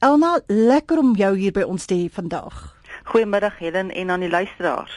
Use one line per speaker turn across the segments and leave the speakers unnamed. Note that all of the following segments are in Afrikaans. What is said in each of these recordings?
Elna, lekker om jou hier by ons te hê vandag.
Goeiemiddag Helen en aan die luisteraars.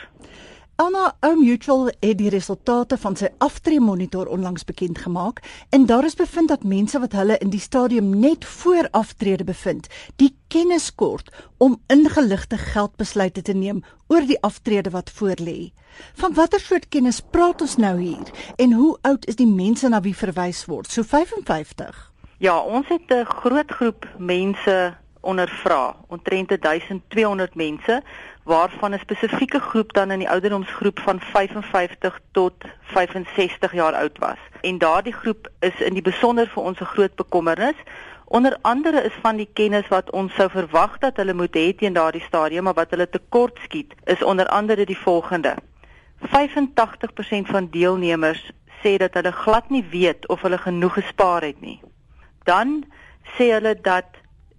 Elna, ou Mutual het die resultate van sy aftree monitor onlangs bekend gemaak en daar is bevind dat mense wat hulle in die stadium net voor aftrede bevind, die kennis kort om ingeligte geldbesluite te neem oor die aftrede wat voorlê. Van watter soort kennis praat ons nou hier en hoe oud is die mense na wie verwys word? So 55.
Ja, ons het 'n groot groep mense ondervra, omtrent 1200 mense, waarvan 'n spesifieke groep dan in die ouderdomsgroep van 55 tot 65 jaar oud was. En daardie groep is in die besonder vir ons 'n groot bekommernis. Onder andere is van die kennis wat ons sou verwag dat hulle moet hê teen daardie stadium, maar wat hulle tekort skiet, is onder andere die volgende. 85% van deelnemers sê dat hulle glad nie weet of hulle genoeg gespaar het nie dan sê hulle dat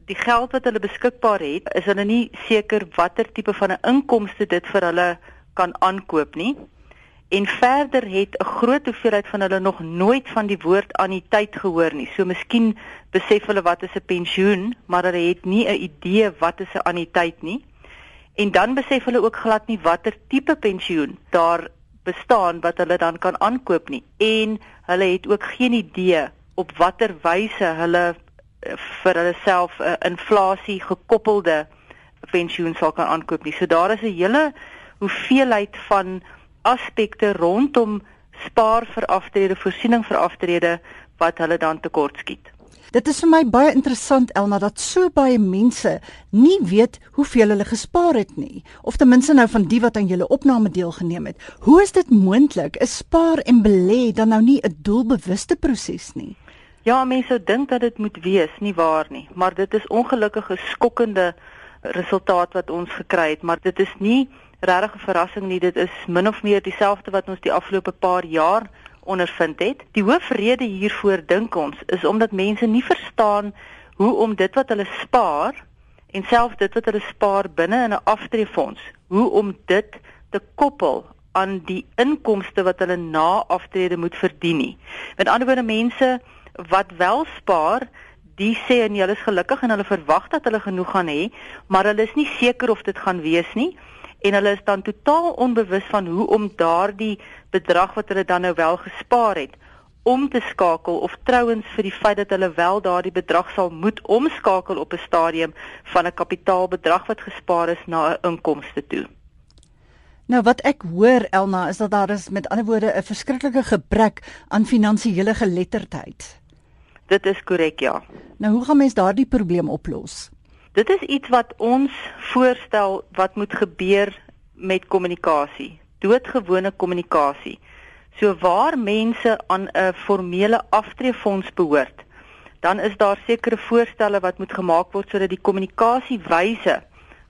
die geld wat hulle beskikbaar het, is hulle nie seker watter tipe van 'n inkomste dit vir hulle kan aankoop nie. En verder het 'n groot hoeveelheid van hulle nog nooit van die woord anniteit gehoor nie. So miskien besef hulle wat is 'n pensioen, maar hulle het nie 'n idee wat is 'n anniteit nie. En dan besef hulle ook glad nie watter tipe pensioen daar bestaan wat hulle dan kan aankoop nie. En hulle het ook geen idee op watter wyse hulle eh, vir hulle self 'n uh, inflasie gekoppelde pensioen sal kan aankoop nie. So daar is 'n hele hoeveelheid van aspekte rondom spaar vir aftrede, voorsiening vir aftrede wat hulle dan tekort skiet.
Dit is vir my baie interessant Elna dat so baie mense nie weet hoeveel hulle gespaar het nie of ten minste nou van die wat aan julle opname deelgeneem het. Hoe is dit moontlik? Is spaar en belê dan nou nie 'n doelbewuste proses nie?
Ja, mense sou dink dat dit moet wees, nie waar nie, maar dit is ongelukkig 'n skokkende resultaat wat ons gekry het, maar dit is nie regtig 'n verrassing nie, dit is min of meer dieselfde wat ons die afgelope paar jaar ondervind het. Die hoofrede hiervoor dink ons is omdat mense nie verstaan hoe om dit wat hulle spaar en selfs dit wat hulle spaar binne in 'n aftreefonds, hoe om dit te koppel aan die inkomste wat hulle na aftrede moet verdien nie. Met ander woorde mense wat wel spaar, die sê en hulle is gelukkig en hulle verwag dat hulle genoeg gaan hê, maar hulle is nie seker of dit gaan wees nie en hulle is dan totaal onbewus van hoe om daardie bedrag wat hulle dan nou wel gespaar het om te skakel of trouens vir die feit dat hulle wel daardie bedrag sal moet omskakel op 'n stadium van 'n kapitaalbedrag wat gespaar is na 'n inkomste toe.
Nou wat ek hoor Elna is dat daar is met ander woorde 'n verskriklike gebrek aan finansiële geletterdheid.
Dit is korrek, ja.
Nou hoe gaan mens daardie probleem oplos?
Dit is iets wat ons voorstel wat moet gebeur met kommunikasie, doodgewone kommunikasie. So waar mense aan 'n formele aftreefonds behoort, dan is daar sekere voorstelle wat moet gemaak word sodat die kommunikasiewyse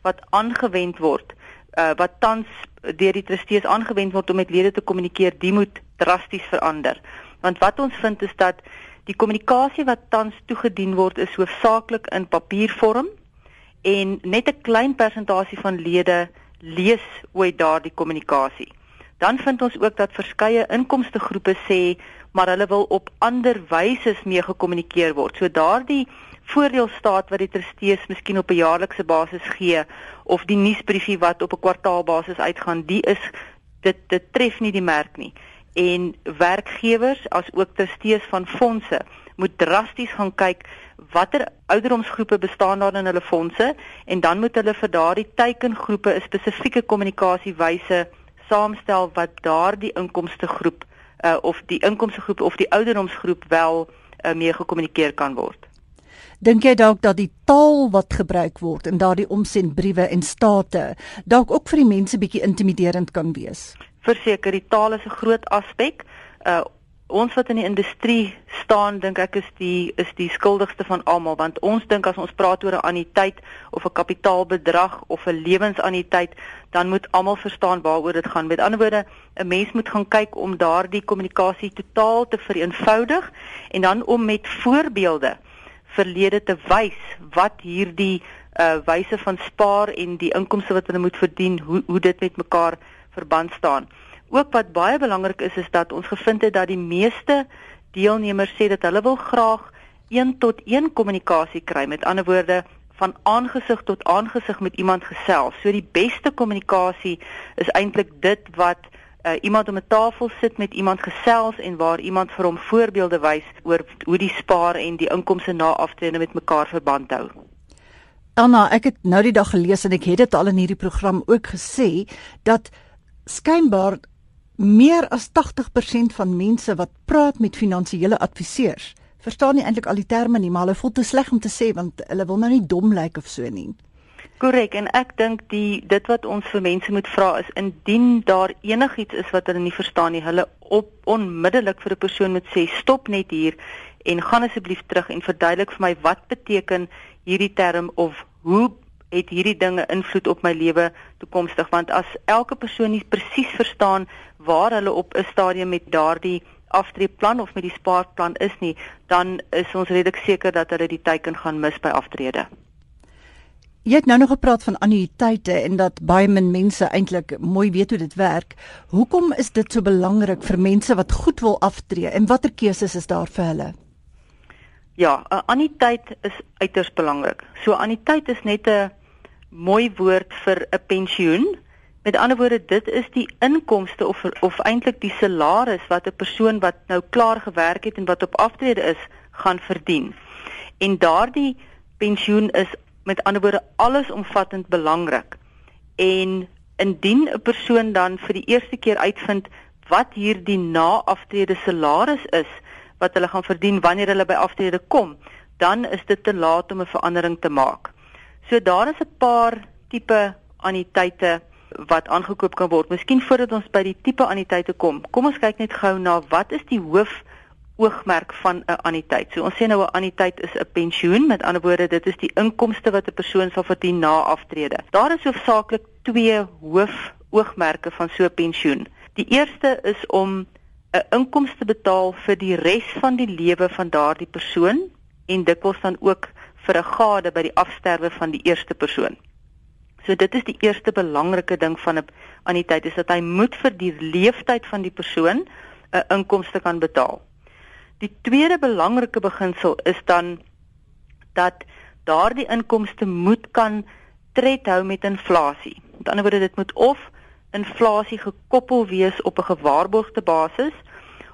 wat aangewend word, uh, wat tans deur die trustees aangewend word om met lede te kommunikeer, die moet drasties verander. Want wat ons vind is dat Die kommunikasie wat tans toegedien word is hoofsaaklik in papiervorm en net 'n klein persentasie van lede lees ooit daardie kommunikasie. Dan vind ons ook dat verskeie inkomste groepe sê maar hulle wil op ander wyse mee gekommunikeer word. So daardie voordeelstaat wat die trustees miskien op 'n jaarlikse basis gee of die nuusbriefie wat op 'n kwartaalbasis uitgaan, die is dit dit tref nie die merk nie en werkgewers as ook trustees van fondse moet drasties gaan kyk watter ouderdomsgroepe bestaan daar in hulle fondse en dan moet hulle vir daardie teikengroepe 'n spesifieke kommunikasiewyse saamstel wat daardie inkomste groep uh, of die inkomste groep of die ouderdomsgroep wel uh, mee gekommunikeer kan word.
Dink jy dalk dat die taal wat gebruik word in daardie omsendbriewe en state dalk ook vir die mense bietjie intimiderend kan wees?
Verseker die taal is 'n groot aspek. Uh ons wat in die industrie staan, dink ek is die is die skuldigste van almal want ons dink as ons praat oor 'n anniteit of 'n kapitaalbedrag of 'n lewensanniteit, dan moet almal verstaan waaroor dit gaan. Met ander woorde, 'n mens moet gaan kyk om daardie kommunikasie totaal te vereenvoudig en dan om met voorbeelde verlede te wys wat hierdie uh wyse van spaar en die inkomste wat hulle moet verdien, hoe hoe dit met mekaar verband staan. Ook wat baie belangrik is is dat ons gevind het dat die meeste deelnemers sê dat hulle wil graag 1 tot 1 kommunikasie kry. Met ander woorde, van aangesig tot aangesig met iemand gesels. So die beste kommunikasie is eintlik dit wat uh, iemand om 'n tafel sit met iemand gesels en waar iemand vir hom voorbeelde wys oor hoe die spaar en die inkomste na aftrede met mekaar verband hou.
Anna, ek het nou die dag gelees en ek het dit al in hierdie program ook gesê dat skynbaar meer as 80% van mense wat praat met finansiële adviseurs verstaan nie eintlik al die terme nie, maar hulle voel te sleg om te sê want hulle wil nou nie dom lyk of so nie.
Korrek en ek dink die dit wat ons vir mense moet vra is indien daar enigiets is wat hulle nie verstaan nie, hulle op onmiddellik vir 'n persoon moet sê stop net hier en gaan asseblief terug en verduidelik vir my wat beteken hierdie term of hoe het hierdie dinge invloed op my lewe toekomstig want as elke persoon nie presies verstaan waar hulle op 'n stadium met daardie aftreeplan of met die spaarplan is nie, dan is ons redelik seker dat hulle die teiken gaan mis by aftrede.
Jy het nou nog gepraat van annuïteite en dat baie min mense eintlik mooi weet hoe dit werk. Hoekom is dit so belangrik vir mense wat goed wil aftree en watter keuses is daar vir hulle?
Ja, 'n annuïteit is uiters belangrik. So annuïteit is net 'n mooi woord vir 'n pensioen. Met ander woorde, dit is die inkomste of of eintlik die salaris wat 'n persoon wat nou klaar gewerk het en wat op aftrede is, gaan verdien. En daardie pensioen is met ander woorde allesomvattend belangrik. En indien 'n persoon dan vir die eerste keer uitvind wat hierdie na-aftrede salaris is wat hulle gaan verdien wanneer hulle by aftrede kom, dan is dit te laat om 'n verandering te maak. So daar is 'n paar tipe anniteite wat aangekoop kan word. Miskien voordat ons by die tipe anniteite kom, kom ons kyk net gou na wat is die hoof oogmerk van 'n anniteit. So ons sê nou 'n anniteit is 'n pensioen, met ander woorde dit is die inkomste wat 'n persoon sal verdien na aftrede. Daar is hoofsaaklik twee hoof oogmerke van so 'n pensioen. Die eerste is om 'n inkomste betaal vir die res van die lewe van daardie persoon en dikwels dan ook vir 'n gade by die afsterwe van die eerste persoon. So dit is die eerste belangrike ding van 'n anniteit is dat hy moet vir die leeftyd van die persoon 'n inkomste kan betaal. Die tweede belangrike beginsel is dan dat daardie inkomste moet kan tred hou met inflasie. Met ander woorde dit moet of inflasie gekoppel wees op 'n gewaarborgde basis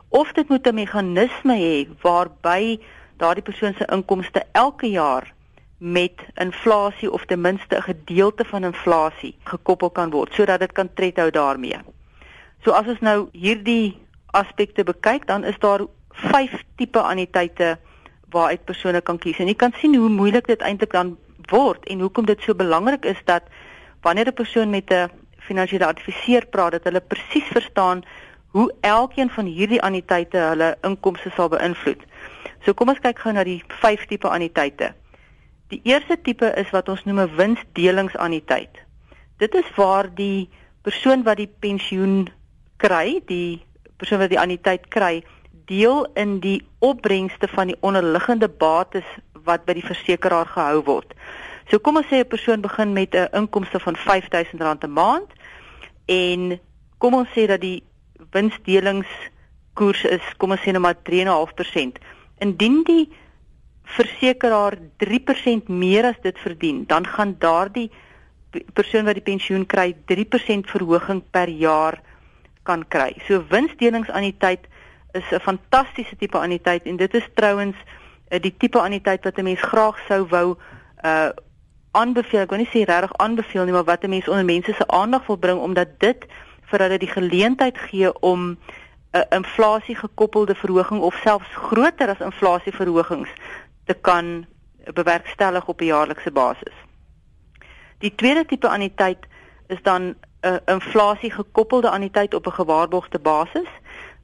of dit moet 'n meganisme hê waarby daardie persoon se inkomste elke jaar met inflasie of ten minste 'n gedeelte van inflasie gekoppel kan word sodat dit kan tred hou daarmee. So as ons nou hierdie aspekte bekyk, dan is daar vyf tipe anniteite waaruit persone kan kies. En jy kan sien hoe moeilik dit eintlik dan word en hoekom dit so belangrik is dat wanneer 'n persoon met 'n finansiële adviseur praat, dat hulle presies verstaan hoe elkeen van hierdie anniteite hulle inkomste sal beïnvloed. So kom ons kyk gou na die vyf tipe anniteite. Die eerste tipe is wat ons noem 'n winsdelingsanniteit. Dit is waar die persoon wat die pensioen kry, die persoon wat die anniteit kry, deel in die opbrengste van die onderliggende bates wat by die versekeraar gehou word. So kom ons sê 'n persoon begin met 'n inkomste van R5000 'n maand en kom ons sê dat die winsdelingskoers is kom ons sê nou maar 3.5%. Indien die versekeraar 3% meer as dit verdien, dan gaan daardie persoon wat die pensioen kry 3% verhoging per jaar kan kry. So winsdelingsanniteit is 'n fantastiese tipe anniteit en dit is trouens uh, die tipe anniteit wat 'n mens graag sou wou uh aanbeveel. Ek wil nie sê regtig aanbeveel nie, maar wat 'n mens onder mense se aandag wil bring omdat dit vir hulle die geleentheid gee om 'n inflasie gekoppelde verhoging of selfs groter as inflasieverhogings te kan bewerkstellig op 'n jaarlikse basis. Die tweede tipe anniteit is dan 'n inflasie gekoppelde anniteit op 'n gewaarborgde basis.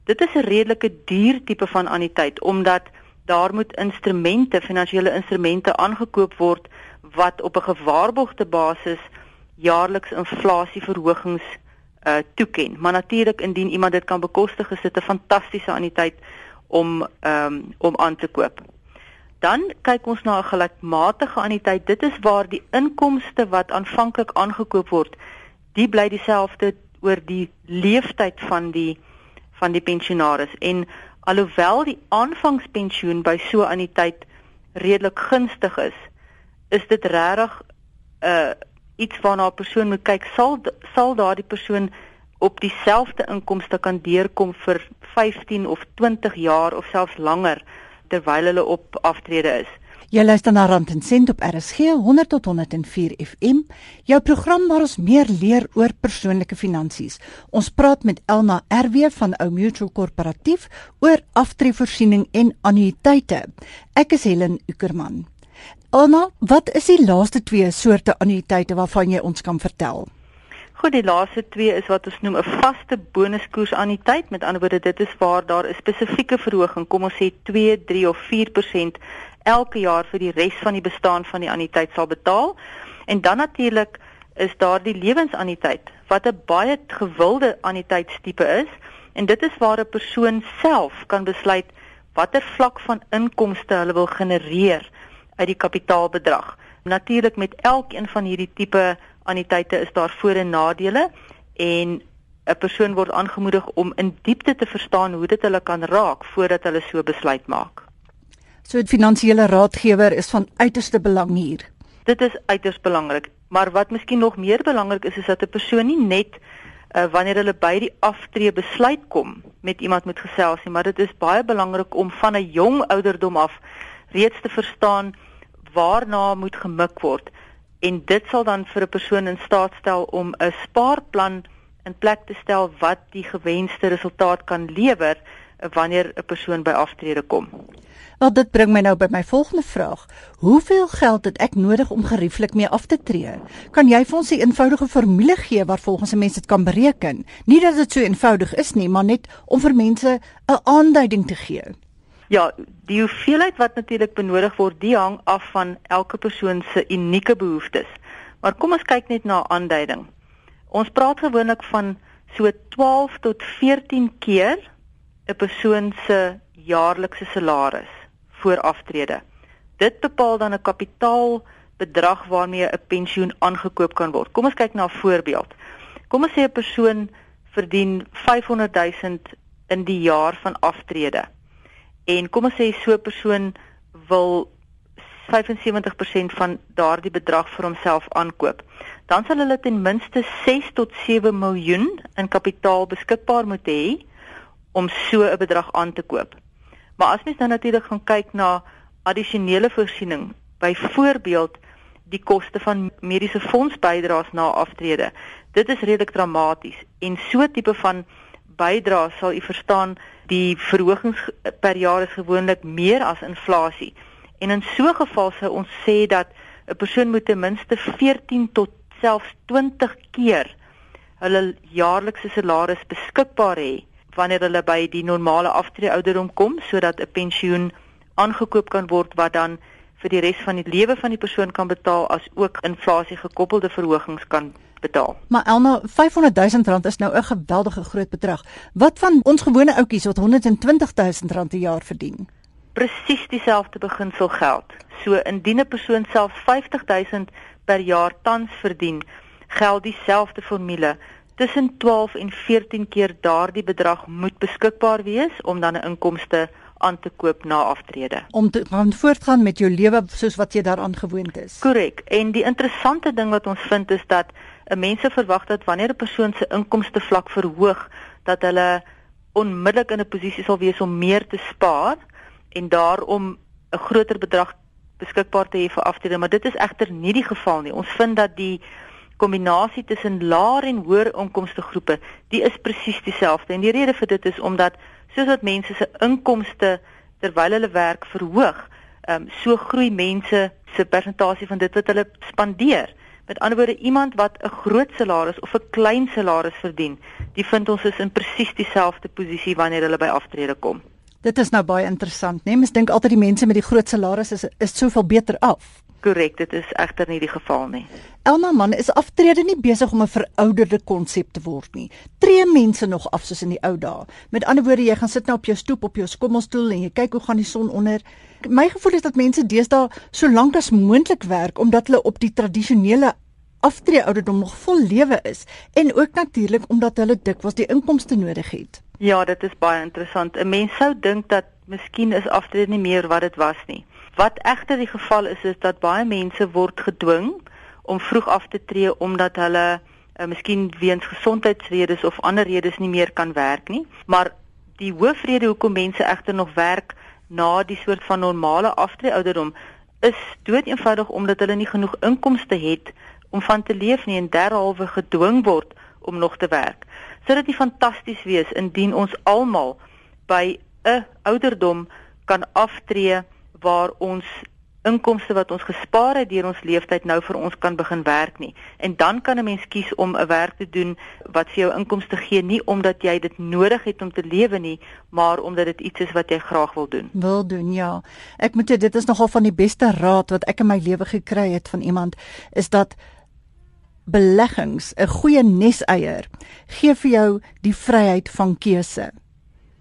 Dit is 'n redelike duur tipe van anniteit omdat daar moet instrumente, finansiële instrumente aangekoop word wat op 'n gewaarborgde basis jaarliks inflasieverhogings uh toeken. Maar natuurlik indien iemand dit kan bekostig, is dit 'n fantastiese anniteit om ehm um, om aan te koop. Dan kyk ons na 'n gelykmatige anniteit. Dit is waar die inkomste wat aanvanklik aangekoop word, die bly dieselfde oor die leeftyd van die van die pensionaris en alhoewel die aanvangspensioen by so 'n anniteit redelik gunstig is, is dit regtig 'n uh, iets waarna 'n persoon moet kyk sal sal daardie persoon op dieselfde inkomste kan deurkom vir 15 of 20 jaar of selfs langer terwyl hulle op aftrede is.
Jy luister na Rand en Sent op RSG 100 tot 104 FM. Jou program waar ons meer leer oor persoonlike finansies. Ons praat met Elna RW van Ou Mutual Korporatief oor aftreevoorsiening en annuïteite. Ek is Helen Ukerman. Elna, wat is die laaste twee soorte annuïteite waarvan jy ons kan vertel?
Goed, die laaste twee is wat ons noem 'n vaste bonuskoers anniteit. Met ander woorde, dit is waar daar 'n spesifieke verhoging, kom ons sê 2, 3 of 4% elke jaar vir die res van die bestaan van die anniteit sal betaal. En dan natuurlik is daar die lewensanniteit wat 'n baie gewilde anniteitstipe is en dit is waar 'n persoon self kan besluit watter vlak van inkomste hulle wil genereer uit die kapitaalbedrag. Natuurlik met elkeen van hierdie tipe anniteite is daar voor en nadele en 'n persoon word aangemoedig om in diepte te verstaan hoe dit hulle kan raak voordat hulle so besluit maak.
So 'n finansiële raadgewer is van uiterste belang hier.
Dit is uiters belangrik, maar wat miskien nog meer belangrik is is dat 'n persoon nie net uh, wanneer hulle by die aftree besluit kom met iemand moet gesels nie, maar dit is baie belangrik om van 'n jong ouderdom af reeds te verstaan waarna moet gemik word en dit sal dan vir 'n persoon in staat stel om 'n spaarplan in plek te stel wat die gewenste resultaat kan lewer wanneer 'n persoon by aftrede kom.
Wel dit bring my nou by my volgende vraag. Hoeveel geld het ek nodig om gerieflik mee af te tree? Kan jy vir ons 'n eenvoudige formule gee waar volgens 'n mens dit kan bereken? Nie dat dit so eenvoudig is nie, maar net om vir mense 'n aanduiding te gee.
Ja, die hoeveelheid wat natuurlik benodig word, die hang af van elke persoon se unieke behoeftes. Maar kom ons kyk net na 'n aanduiding. Ons praat gewoonlik van so 12 tot 14 keer 'n persoon se jaarlikse salaris voor aftrede. Dit bepaal dan 'n kapitaalbedrag waarmee 'n pensioen aangekoop kan word. Kom ons kyk na 'n voorbeeld. Kom ons sê 'n persoon verdien 500 000 in die jaar van aftrede en kom ons sê so 'n persoon wil 75% van daardie bedrag vir homself aankoop. Dan sal hulle ten minste 6 tot 7 miljoen in kapitaal beskikbaar moet hê om so 'n bedrag aan te koop. Maar as mens dan natuurlik gaan kyk na addisionele voorsiening, byvoorbeeld die koste van mediese fondsbydraes na aftrede, dit is redelik dramaties en so tipe van bydrae sal u verstaan die verhogings per jaar is gewoonlik meer as inflasie. En in so 'n geval sou ons sê dat 'n persoon moet ten minste 14 tot selfs 20 keer hulle jaarlikse salaris beskikbaar hê wanneer hulle by die normale aftrede ouderdom kom sodat 'n pensioen aangekoop kan word wat dan vir die res van die lewe van die persoon kan betaal as ook inflasie gekoppelde verhogings kan betaal.
Maar Elna, 500 000 rand is nou 'n geweldige groot bedrag. Wat van ons gewone ouetjies wat 120 000 rand per jaar verdien?
Presies dieselfde beginsel geld. So indien 'n persoon self 50 000 per jaar tans verdien, geld dieselfde formule. Tussen 12 en 14 keer daardie bedrag moet beskikbaar wees om dan 'n inkomste aan te koop na aftrede.
Om te gaan voortgaan met jou lewe soos wat jy daaraan gewoond is.
Korrek. En die interessante ding wat ons vind is dat mense verwag dat wanneer 'n persoon se inkomste vlak verhoog, dat hulle onmiddellik in 'n posisie sal wees om meer te spaar en daarom 'n groter bedrag beskikbaar te hê vir aftrede, maar dit is egter nie die geval nie. Ons vind dat die kombinasie tussen laer en hoër inkomste groepe, die is presies dieselfde. En die rede vir dit is omdat soos wat mense se inkomste terwyl hulle werk verhoog, ehm um, so groei mense se persentasie van dit wat hulle spandeer. Met ander woorde, iemand wat 'n groot salaris of 'n klein salaris verdien, die vind ons is in presies dieselfde posisie wanneer hulle by aftrede kom.
Dit is nou baie interessant, né? Nee? Mens dink altyd die mense met die groot salarisse is is soveel beter af.
Korrek, dit is egter nie die geval nie.
Elma man, is aftrede nie besig om 'n verouderde konsep te word nie. Tree mense nog af soos in die ou dae. Met ander woorde, jy gaan sit nou op jou stoep op jou skommelstoel en jy kyk hoe gaan die son onder. My gevoel is dat mense deesdae so lank as moontlik werk omdat hulle op die tradisionele aftree ouderdom nog vol lewe is en ook natuurlik omdat hulle dikwels die inkomste nodig het.
Ja, dit is baie interessant. 'n Mens sou dink dat miskien is aftrede nie meer wat dit was nie. Wat egter die geval is is dat baie mense word gedwing om vroeg af te tree omdat hulle uh, miskien weens gesondheidsredes of ander redes nie meer kan werk nie. Maar die hoofrede hoekom mense egter nog werk na die soort van normale aftreeouderdom is doeteenvoudig omdat hulle nie genoeg inkomste het om van te leef nie en derhalwe gedwing word om nog te werk. Sou dit nie fantasties wees indien ons almal by 'n ouderdom kan aftree waar ons inkomste wat ons gespaar het deur ons leeftyd nou vir ons kan begin werk nie. En dan kan 'n mens kies om 'n werk te doen wat vir jou inkomste gee nie omdat jy dit nodig het om te lewe nie, maar omdat dit iets is wat jy graag wil doen.
Wil doen, ja. Ek moet dit is nogal van die beste raad wat ek in my lewe gekry het van iemand is dat beleggings, 'n goeie neseier, gee vir jou die vryheid van keuse.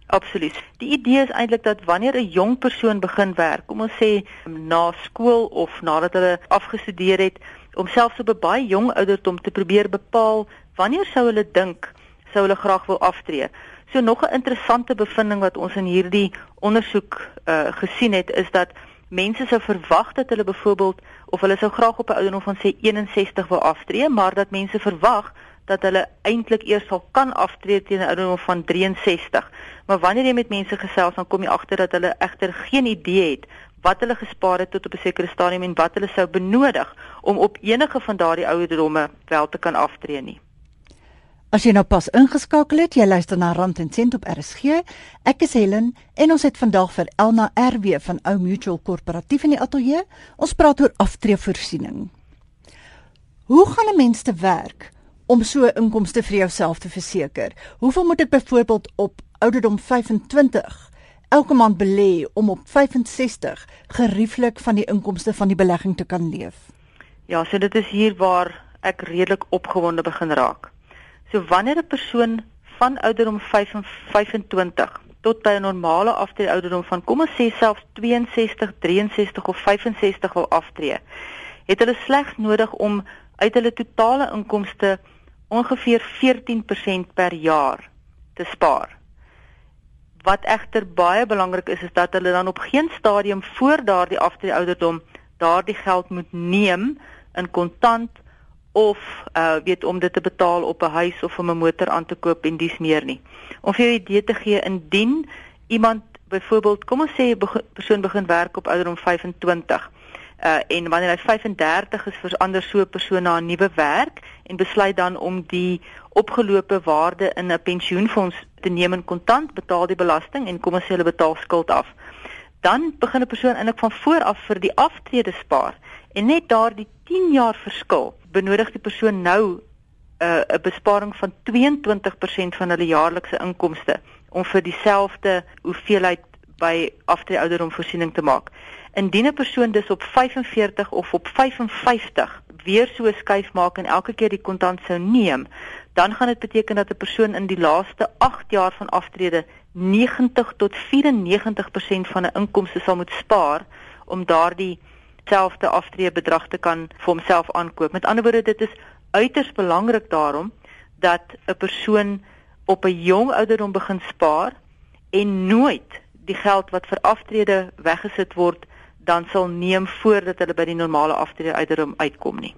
Absoluut. Die idee is eintlik dat wanneer 'n jong persoon begin werk, kom ons sê na skool of nadat hulle afgestudeer het, om selfs op 'n baie jong ouderdom te probeer bepaal wanneer sou hulle dink sou hulle graag wil aftree. So nog 'n interessante bevinding wat ons in hierdie ondersoek uh, gesien het is dat mense sou verwag dat hulle byvoorbeeld of hulle sou graag op 'n ouderdom van sê 61 wil aftree, maar dat mense verwag dat hulle eintlik eers sal kan aftree teen 'n ouderdom van 63. Maar wanneer jy met mense gesels, dan kom jy agter dat hulle egter geen idee het wat hulle gespaar het tot op 'n sekere stadium en wat hulle sou benodig om op enige van daardie ouderdomme wel te kan aftree nie.
As jy nou pas ingeskakel het, jy luister na Rand en Sent op RSG. Ek is Helen en ons het vandag vir Elna RW van Ou Mutual Korporatief in die ateljee. Ons praat oor aftreevoorsiening. Hoe gaan 'n mens te werk om so inkomste vir jouself te verseker? Hoeveel moet ek byvoorbeeld op ouderdom 25 elke maand belê om op 65 gerieflik van die inkomste van die belegging te kan leef?
Ja, so dit is hier waar ek redelik opgewonde begin raak. So wanneer 'n persoon van ouderdom 25 tot by 'n normale aftrede ouderdom van kom ons sê selfs 62, 63 of 65 wil aftree, het hulle slegs nodig om uit hulle totale inkomste ongeveer 14% per jaar te spaar. Wat egter baie belangrik is is dat hulle dan op geen stadium voor daardie aftrede ouderdom daardie geld moet neem in kontant of uh weet om dit te betaal op 'n huis of om 'n motor aan te koop en dis meer nie. Om vir jou 'n idee te gee indien iemand byvoorbeeld kom ons sê 'n persoon begin werk op ouderdom 25 uh en wanneer hy 35 is verander so 'n persoon na 'n nuwe werk en besluit dan om die opgelope waarde in 'n pensioenfonds te neem in kontant betaal die belasting en kom ons sê hulle betaal skuld af dan begin 'n persoon eintlik van voor af vir die aftrede spaar en net daardie 10 jaar verskil benodig die persoon nou 'n uh, 'n besparing van 22% van hulle jaarlikse inkomste om vir dieselfde hoeveelheid by aftrede ouderdom voorsiening te maak. Indien 'n persoon dus op 45 of op 55 weer so skuif maak en elke keer die kontant sou neem, dan gaan dit beteken dat 'n persoon in die laaste 8 jaar van aftrede 90 tot 94% van 'n inkomste sal moet spaar om daardie selfde aftreebedrag te kan vir homself aankoop. Met ander woorde, dit is uiters belangrik daarom dat 'n persoon op 'n jong ouderdom begin spaar en nooit die geld wat vir aftrede weggesit word dan sal neem voordat hulle by die normale aftrede ouderdom uitkom nie.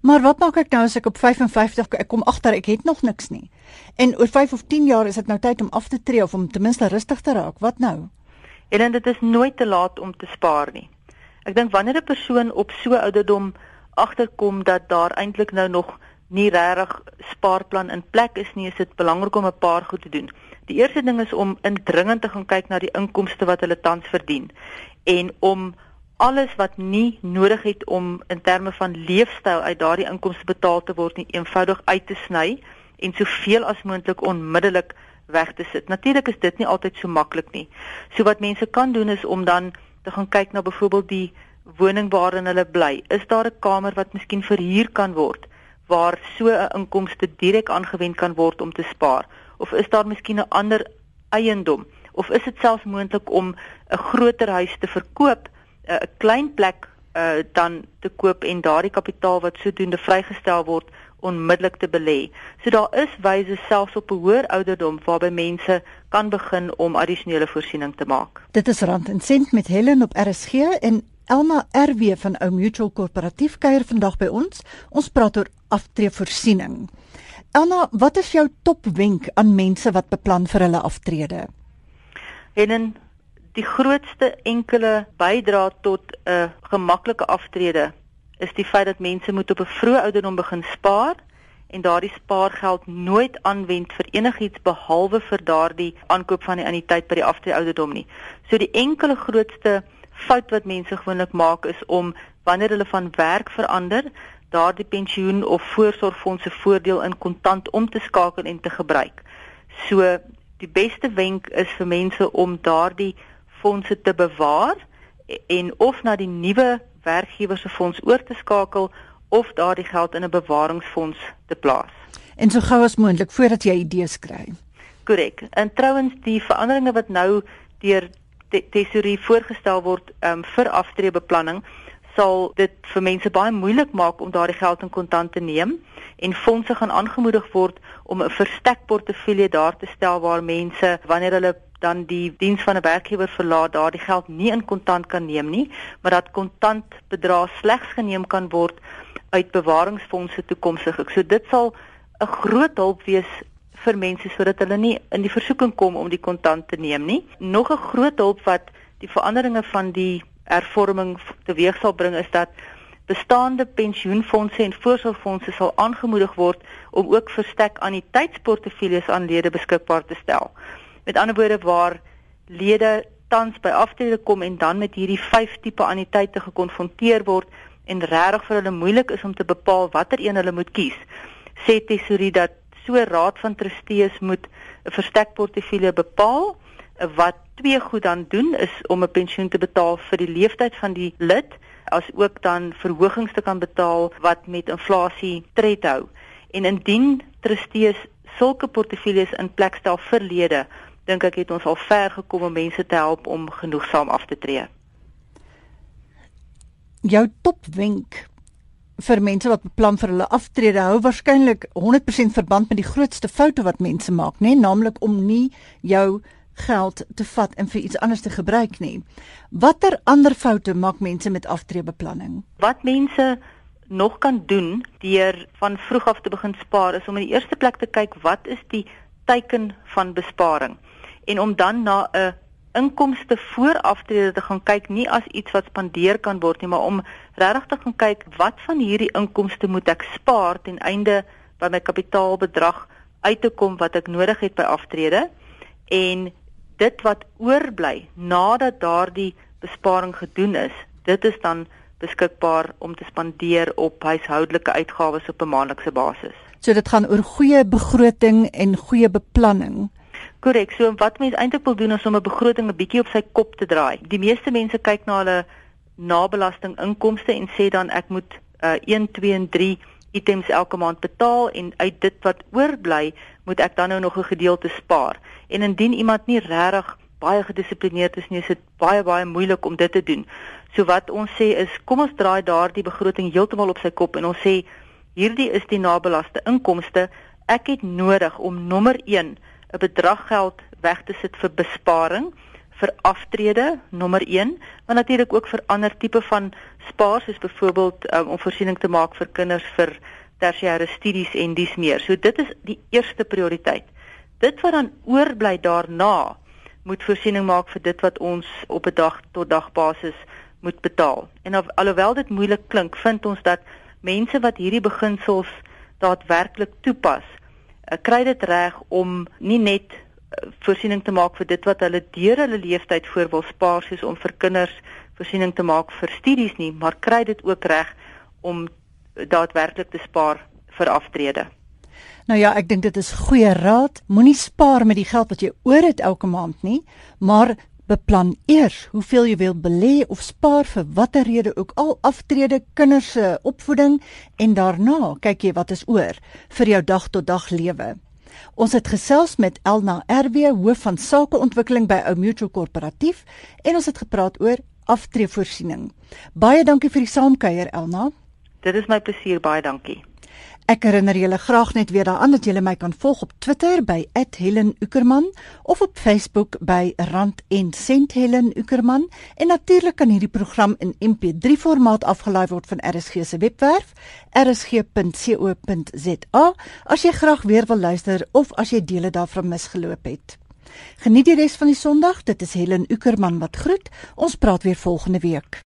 Maar wat maak ek nou as ek op 55 ek kom agter ek het nog niks nie. En oor 5 of 10 jaar is dit nou tyd om af te tree of om ten minste rustig te raak. Wat nou?
En dit is nooit te laat om te spaar nie. Ek dink wanneer 'n persoon op so ouderdom agterkom dat daar eintlik nou nog nie regtig spaarplan in plek is nie, is dit belangrik om 'n paar goed te doen. Die eerste ding is om indringend te gaan kyk na die inkomste wat hulle tans verdien en om alles wat nie nodig het om in terme van leefstyl uit daardie inkomste betaal te word nie eenvoudig uit te sny en soveel as moontlik onmiddellik weg te sit. Natuurlik is dit nie altyd so maklik nie. So wat mense kan doen is om dan te gaan kyk na byvoorbeeld die woning waarin hulle bly. Is daar 'n kamer wat miskien verhuur kan word waar so 'n inkomste direk aangewend kan word om te spaar? Of is daar miskien 'n ander eiendom? Of is dit selfs moontlik om 'n groter huis te verkoop, 'n klein plek uh, dan te koop en daardie kapitaal wat sodoende vrygestel word onmiddellik te belê. So daar is wyse selfs op 'n hoër ouderdom waarby mense kan begin om addisionele voorsiening te maak.
Dit is Rand en Sent met Helen op RSG en Elma RW van Ou Mutual Korporatief kuier vandag by ons. Ons praat oor aftreevoorsiening. Elma, wat is jou topwenk aan mense wat beplan vir hulle aftrede?
Helen, die grootste enkele bydra tot 'n gemaklike aftrede is die feit dat mense moet op 'n vroeë ouderdom begin spaar en daardie spaargeld nooit aanwend vir enigiets behalwe vir daardie aankoop van die anniteit by die aftrede ouderdom nie. So die enkele grootste fout wat mense gewoonlik maak is om wanneer hulle van werk verander, daardie pensioen of voorsorgfondse voordeel in kontant om te skakel en te gebruik. So die beste wenk is vir mense om daardie fondse te bewaar en of na die nuwe werkgewer se fonds oor te skakel of daardie geld in 'n bewaringsfonds te plaas.
En so gou as moontlik voordat jy idees kry.
Korrek. En trouens die veranderinge wat nou deur te tesorie voorgestel word um, vir aftreebeplanning sal dit vir mense baie moeilik maak om daardie geld in kontant te neem en fondse gaan aangemoedig word om 'n verstek portefeulje daar te stel waar mense wanneer hulle dan die diens van 'n werkgewer verlaat daardie geld nie in kontant kan neem nie, maar dat kontant bedrag slegs geneem kan word uit bewaringsfondse toekomstig. So dit sal 'n groot hulp wees vir mense sodat hulle nie in die versoeking kom om die kontant te neem nie. Nog 'n groot hulp wat die veranderinge van die hervorming teweeg sal bring is dat bestaande pensioenfondse en voorsorgfondse sal aangemoedig word om ook verstek anniteitsportefeuilles aan lede beskikbaar te stel. Met ander woorde waar lede tans by aftrede kom en dan met hierdie vyf tipe anniteite gekonfronteer word en regtig vir hulle moeilik is om te bepaal watter een hulle moet kies. Sê tesorie dat so raad van trustees moet 'n verstekportefeulje bepaal wat twee goed dan doen is om 'n pensioen te betaal vir die leeftyd van die lid as ook dan verhogings te kan betaal wat met inflasie tred hou. En indien trustees sulke portefeuilles in plek stel vir lede dink ek het ons al ver gekom om mense te help om genoegsaam af te tree.
Jou topwenk vir mense wat beplan vir hulle aftrede hou waarskynlik 100% verband met die grootste foute wat mense maak, nê, nee? naamlik om nie jou geld te vat en vir iets anders te gebruik nie. Watter ander foute maak mense met aftreebeplanning?
Wat mense nog kan doen deur van vroeg af te begin spaar is om in die eerste plek te kyk wat is die teiken van besparing en om dan na 'n inkomste vooraftrede te gaan kyk nie as iets wat spandeer kan word nie maar om regtig te gaan kyk wat van hierdie inkomste moet ek spaar ten einde by my kapitaalbedrag uit te kom wat ek nodig het by aftrede en dit wat oorbly nadat daardie besparing gedoen is dit is dan beskikbaar om te spandeer op huishoudelike uitgawes op 'n maandelikse basis.
So dit gaan oor goeie begroting en goeie beplanning.
Korrek. So wat mense eintlik wil doen is om 'n begroting 'n bietjie op sy kop te draai. Die meeste mense kyk na hulle nabelasting inkomste en sê dan ek moet uh, 1, 2 en 3 items elke maand betaal en uit dit wat oorbly, moet ek dan nou nog 'n gedeelte spaar. En indien iemand nie regtig baie gedissiplineerd is nie, is dit baie baie moeilik om dit te doen. So wat ons sê is, kom ons draai daardie begroting heeltemal op sy kop en ons sê hierdie is die nabelaste inkomste. Ek het nodig om nommer 1 'n bedrag geld weg te sit vir besparing vir aftrede nommer 1 maar natuurlik ook vir ander tipe van spaar soos byvoorbeeld um, om voorsiening te maak vir kinders vir tersiêre studies en dies meer. So dit is die eerste prioriteit. Dit wat dan oorbly daarna moet voorsiening maak vir dit wat ons op 'n dag tot dag basis moet betaal. En al, alhoewel dit moeilik klink, vind ons dat mense wat hierdie beginsels daadwerklik toepas, uh, kry dit reg om nie net voorsiening te maak vir dit wat hulle deur hulle leeftyd voor wil spaar soos om vir kinders voorsiening te maak vir studies nie, maar kry dit ook reg om daadwerklik te spaar vir aftrede.
Nou ja, ek dink dit is goeie raad. Moenie spaar met die geld wat jy oor het elke maand nie, maar beplan eers hoeveel jy wil belê of spaar vir watter rede ook al aftrede kinders se opvoeding en daarna kyk jy wat is oor vir jou dag tot dag lewe. Ons het gesels met Elna RW hoof van sakeontwikkeling by Ou Mutual Korporatief en ons het gepraat oor aftreevoorsiening. Baie dankie vir die saamkuier Elna.
Dit is my plesier, baie dankie.
Ek herinner julle graag net weer daaraan dat julle my kan volg op Twitter by @HelenUckerman of op Facebook by Rand en Sent Helen Uckerman en natuurlik kan hierdie program in MP3 formaat afgelaai word van RSG se webwerf rsg.co.za as jy graag weer wil luister of as jy dele daarvan misgeloop het. Geniet die res van die Sondag. Dit is Helen Uckerman wat groet. Ons praat weer volgende week.